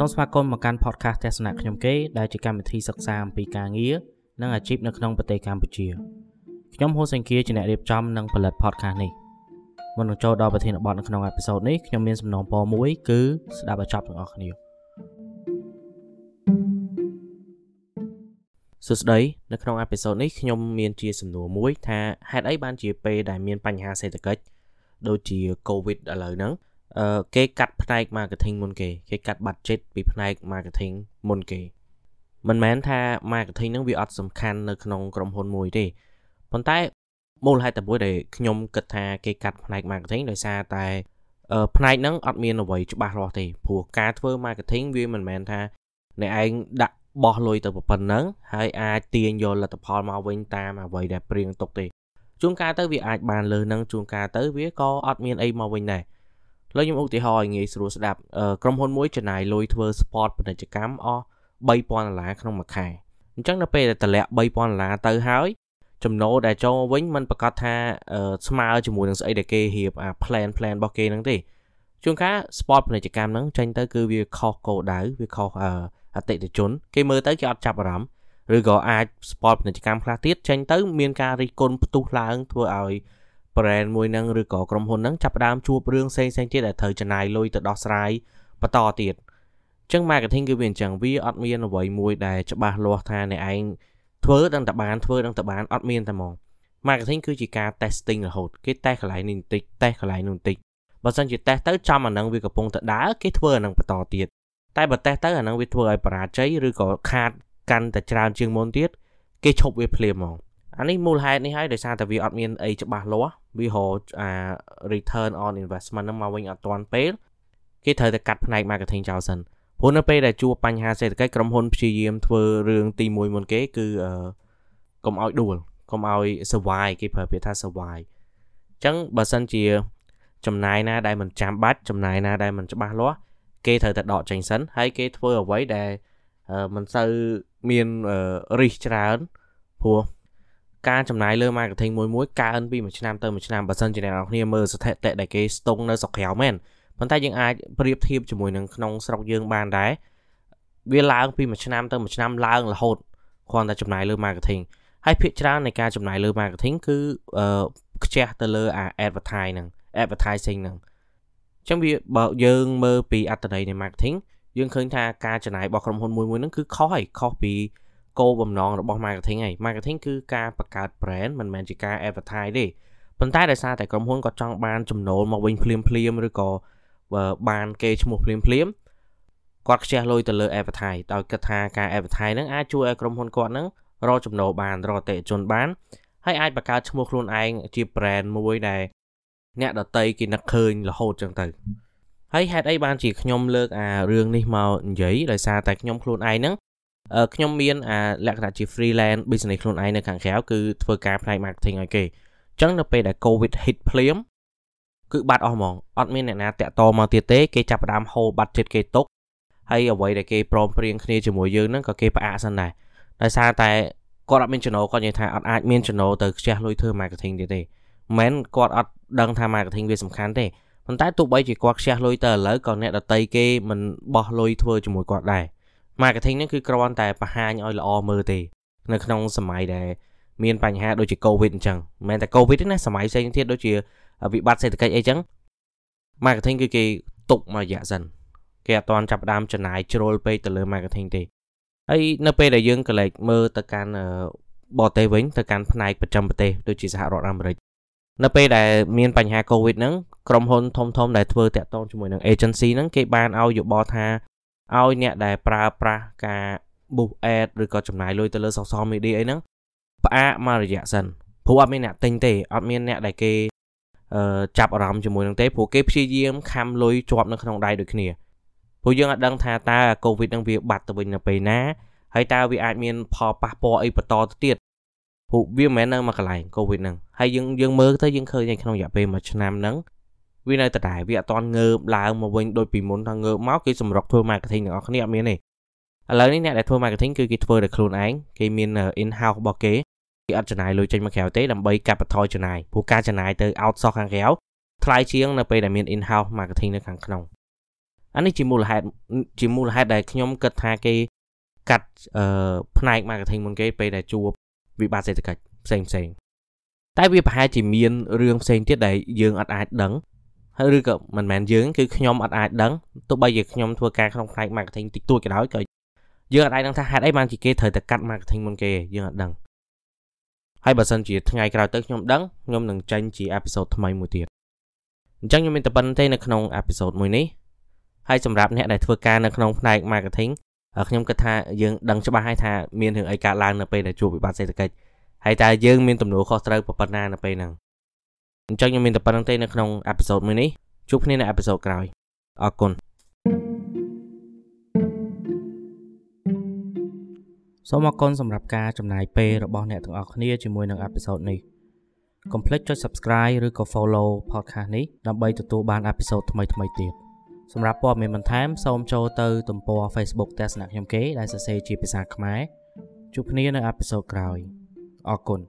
សូមស្វាគមន៍មកកាន់ podcast ទស្សនៈខ្ញុំគេដែលជាកម្មវិធីសិក្សាអំពីការងារនិងអាជីពនៅក្នុងប្រទេសកម្ពុជាខ្ញុំហូសេងគៀជាអ្នករៀបចំនិងផលិត podcast នេះមុននឹងចូលដល់ប្រធានបទនៅក្នុងអេពីសូតនេះខ្ញុំមានសំណូមពរមួយគឺស្ដាប់ឲ្យចប់ទាំងអស់គ្នាសួស្តីនៅក្នុងអេពីសូតនេះខ្ញុំមានជាសំណួរមួយថាហេតុអីបានជាពេលដែលមានបញ្ហាសេដ្ឋកិច្ចដូចជា COVID ឥឡូវហ្នឹងអឺ គេកាត់ផ្នែក marketing មុនគេគេកាត់ budget ពីផ្នែក marketing មុនគេមិនមែនថា marketing ហ្នឹងវាអត់សំខាន់នៅក្នុងក្រុមហ៊ុនមួយទេប៉ុន្តែមូលហេតុតែមួយដែលខ្ញុំគិតថាគេកាត់ផ្នែក marketing ដោយសារតែផ្នែកហ្នឹងអត់មានអ្វីច្បាស់លាស់ទេព្រោះការធ្វើ marketing វាមិនមែនថាអ្នកឯងដាក់បោះលុយទៅប៉ុណ្ណឹងហើយអាចទាញយកលទ្ធផលមកវិញតាមអ្វីដែលព្រៀងទុកទេជួនកាលទៅវាអាចបានលើនឹងជួនកាលទៅវាក៏អត់មានអីមកវិញដែរ លើខ្ញុំឧទាហរណ៍ឲ្យងាយស្រួលស្ដាប់ក្រុមហ៊ុនមួយចំណាយលុយធ្វើ sport ពាណិជ្ជកម្មអស់3000ដុល្លារក្នុងមួយខែអញ្ចឹងនៅពេលដែលតម្លាក់3000ដុល្លារទៅហើយចំណូលដែលចូលវិញมันប្រកាសថាស្មើជាមួយនឹងស្អីដែលគេរៀបអា plan plan របស់គេហ្នឹងទេជួនកាល sport ពាណិជ្ជកម្មហ្នឹងចេញទៅគឺវាខុសគោលដៅវាខុសអតិថិជន គេមើលទៅគេអត់ចាប់អារម្មណ៍ឬក៏អាច sport ពាណិជ្ជកម្មខ្លះទៀតចេញទៅមានការរិះគន់ផ្ទុះឡើងធ្វើឲ្យ brand មួយហ្នឹងឬក៏ក្រុមហ៊ុនហ្នឹងចាប់ផ្ដើមជួបរឿងផ្សេងផ្សេងទៀតដែលត្រូវចំណាយលុយទៅដោះស្រាយបន្តទៀតអញ្ចឹង marketing គឺវាអញ្ចឹងវាអត់មានអ្វីមួយដែលច្បាស់លាស់ថាអ្នកឯងធ្វើដឹងតែបានធ្វើដឹងតែបានអត់មានតែហ្មង marketing គឺជាការ testing រហូតគេ test កន្លែងនេះបន្តិច test កន្លែងនោះបន្តិចបើសិនជា test ទៅចំអាហ្នឹងវាកំពុងតែដើរគេធ្វើអាហ្នឹងបន្តទៀតតែបើ test ទៅអាហ្នឹងវាធ្វើឲ្យបរាជ័យឬក៏ខាតកាន់តែច្រើនជាងមុនទៀតគេឈប់វាភ្លាមហ្មង អានេះមូលហេតុនេះហើយដោយសារតែវាអត់មានអីច្បាស់លាស់វារកអា return on investment ហ្នឹងមកវិញអត់ទាន់ពេលគេត្រូវតែកាត់ផ្នែក marketing ចោលសិនព្រោះនៅពេលដែលជួបបញ្ហាសេដ្ឋកិច្ចក្រុមហ៊ុនព្យាយាមធ្វើរឿងទី1មុនគេគឺអឺកុំឲ្យដួលកុំឲ្យ survive គេប្រើពាក្យថា survive អញ្ចឹងបើសិនជាចំណាយណាដែលមិនចាំបាច់ចំណាយណាដែលមិនច្បាស់លាស់គេត្រូវតែដកចេញសិនហើយគេធ្វើអ្វីដែលមិនសូវមានរិះច្រើនព្រោះ ការចំណាយលើ marketing មួយមួយកើនពីមួយឆ្នាំទៅមួយឆ្នាំបើសិនជាអ្នកនរគ្នាមើលស្ថិតិដែលគេស្ទង់នៅស្រុកក្រៅមែនប៉ុន្តែយើងអាចប្រៀបធៀបជាមួយនឹងក្នុងស្រុកយើងបានដែរវាឡើងពីមួយឆ្នាំទៅមួយឆ្នាំឡើងរហូតគ្រាន់តែចំណាយលើ marketing ហើយភាគច្រើននៃការចំណាយលើ marketing គឺអឺខ្ជះទៅលើអា advertise ហ្នឹង advertising ហ្នឹងអញ្ចឹងវាបើយើងមើលពីអត្តន័យនៃ marketing យើងឃើញថាការចំណាយរបស់ក្រុមហ៊ុនមួយមួយហ្នឹងគឺខុសហើយខុសពី គោលបំណងរបស់ marketing ហើយ marketing គឺការបង្កើត brand មិនមែនជាការ advertise ទេប៉ុន្តែដោយសារតែក្រុមហ៊ុនក៏ចង់បានចំណូលមកវិញភ្លាមភ្លាមឬក៏បានគេឈ្មោះភ្លាមភ្លាមគាត់ខ្ជះលុយទៅលើ advertise ដោយគិតថាការ advertise ហ្នឹងអាចជួយឲ្យក្រុមហ៊ុនគាត់ហ្នឹងរកចំណូលបានរកអតិថិជនបានហើយអាចបង្កើតឈ្មោះខ្លួនឯងជា brand មួយដែលអ្នកដតីគេនឹកឃើញរហូតចឹងទៅហើយហេតុអីបានជាខ្ញុំលើកអារឿងនេះមកនិយាយដោយសារតែខ្ញុំខ្លួនឯងហ្នឹង ខ្ញុំមានអាលក្ខណៈជា freelance business ខ្លួនឯងនៅខាងក្រៅគឺធ្វើការផ្នែក marketing ឲ្យគេអញ្ចឹងនៅពេលដែល covid hit ភ្លាមគឺបាត់អស់ហ្មងអត់មានអ្នកណាតាក់តមកទៀតទេគេចាប់ផ្ដើមហូរបាត់ចិត្តគេទុកហើយអ្វីដែលគេព្រមព្រៀងគ្នាជាមួយយើងហ្នឹងក៏គេផ្អាកសិនដែរដោយសារតែគាត់អត់មានចំណូលគាត់និយាយថាអត់អាចមានចំណូលទៅខ្ជះលុយធ្វើ marketing ទៀតទេមិនមែនគាត់អត់ដឹងថា marketing វាសំខាន់ទេប៉ុន្តែទោះបីជាគាត់ខ្ជះលុយទៅឥឡូវក៏អ្នកដតីគេមិនបោះលុយធ្វើជាមួយគាត់ដែរ marketing ហ្នឹងគឺគ្រាន់តែបង្ហាញឲ្យល្អមើលទេនៅក្នុងសម័យដែលមានបញ្ហាដូចជា COVID អញ្ចឹងមិនមែនតែ COVID ទេណាសម័យផ្សេងទៀតដូចជាវិបត្តិសេដ្ឋកិច្ចអីចឹង marketing គឺគេទុកមួយរយៈសិនគេអត់ទាន់ចាប់ផ្ដើមចំណាយជ្រុលពេកទៅលើ marketing ទេហើយនៅពេលដែលយើងកលេចមើលទៅកាន់បរទេសវិញទៅកាន់ផ្នែកប្រចាំប្រទេសដូចជាសហរដ្ឋអាមេរិកនៅពេលដែលមានបញ្ហា COVID ហ្នឹងក្រុមហ៊ុនធំធំដែលធ្វើតាក់ទងជាមួយនឹង agency ហ្នឹងគេបានឲ្យយោបល់ថា ឲ្យអ្នកដែលប្រើប្រាស់ការ boost ad ឬក៏ចំណាយលុយទៅលើ social media អីហ្នឹងផ្អាកមករយៈសិនព្រោះអត់មានអ្នកទិញទេអត់មានអ្នកដែលគេអឺចាប់អារម្មណ៍ជាមួយនឹងទេព្រោះគេព្យាយាមខំលុយជាប់នៅក្នុងដៃដូចគ្នាព្រោះយើងអត់ដឹងថាតើ COVID នឹងវាបាត់ទៅវិញនៅពេលណាហើយតើវាអាចមានផលប៉ះពាល់អីបន្តទៅទៀតព្រោះវាមិនមែននៅមួយកន្លែង COVID ហ្នឹងហើយយើងយើងមើលទៅយើងឃើញក្នុងរយៈពេលមួយឆ្នាំហ្នឹង វានៅតែដែរវាអត់ទាន់ងើបឡើងមកវិញដូចពីមុនថាងើបមកគេសម្រុកធ្វើ marketing ទាំងអស់គ្នាអត់មានទេឥឡូវនេះអ្នកដែលធ្វើ marketing គឺគេធ្វើដោយខ្លួនឯងគេមាន in house របស់គេគេអត់ចំណាយលុយចេញមកក្រៅទេដើម្បីកាត់បន្ថយចំណាយព្រោះការចំណាយទៅ outsource ខាងក្រៅថ្លៃជាងនៅពេលដែលមាន in house marketing នៅខាងក្នុងអានេះជាមូលហេតុជាមូលហេតុដែលខ្ញុំគិតថាគេកាត់អឺផ្នែក marketing មុនគេពេលដែលជួបវិបត្តិសេដ្ឋកិច្ចផ្សេងផ្សេងតែវាប្រហែលជាមានរឿងផ្សេងទៀតដែលយើងអត់អាចដឹងហើយ ឬក៏មិនមែនយើងគឺខ្ញុំអត់អាចដឹងទោះបីជាខ្ញុំធ្វើការក្នុងផ្នែក marketing តិចតួចក៏ដោយក៏យើងអត់អាចដឹងថាហេតុអីបានជាគេត្រូវតែកាត់ marketing មុនគេយើងអត់ដឹងហើយបើសិនជាថ្ងៃក្រោយទៅខ្ញុំដឹងខ្ញុំនឹងចេញជាអេពីសូតថ្មីមួយទៀតអញ្ចឹងខ្ញុំមានតែប៉ុណ្្នឹងទេនៅក្នុងអេពីសូតមួយនេះហើយសម្រាប់អ្នកដែលធ្វើការនៅក្នុងផ្នែក marketing ខ្ញុំគិតថាយើងដឹងច្បាស់ហើយថាមានរឿងអីកើតឡើងនៅពេលដែលជួបវិបត្តិសេដ្ឋកិច្ចហើយតើយើងមានទំនួលខុសត្រូវប៉ុណ្ណានៅពេលហ្នឹង អញ្ចឹងខ្ញុំមានតែប៉ុណ្្នឹងទេនៅក្នុងអេពីសូតមួយនេះជួបគ្នានៅអេពីសូតក្រោយអរគុណសូមអរគុណសម្រាប់ការចំណាយពេលរបស់អ្នកទាំងអស់គ្នាជាមួយនឹងអេពីសូតនេះកុំភ្លេចចុច Subscribe ឬក៏ Follow podcast នេះដើម្បីទទួលបានអេពីសូតថ្មីៗទៀតសម្រាប់ព័ត៌មានបន្ថែមសូមចូលទៅទំព័រ Facebook ទស្សនៈខ្ញុំគេដែលសរសេរជាភាសាខ្មែរជួបគ្នានៅអេពីសូតក្រោយអរគុណ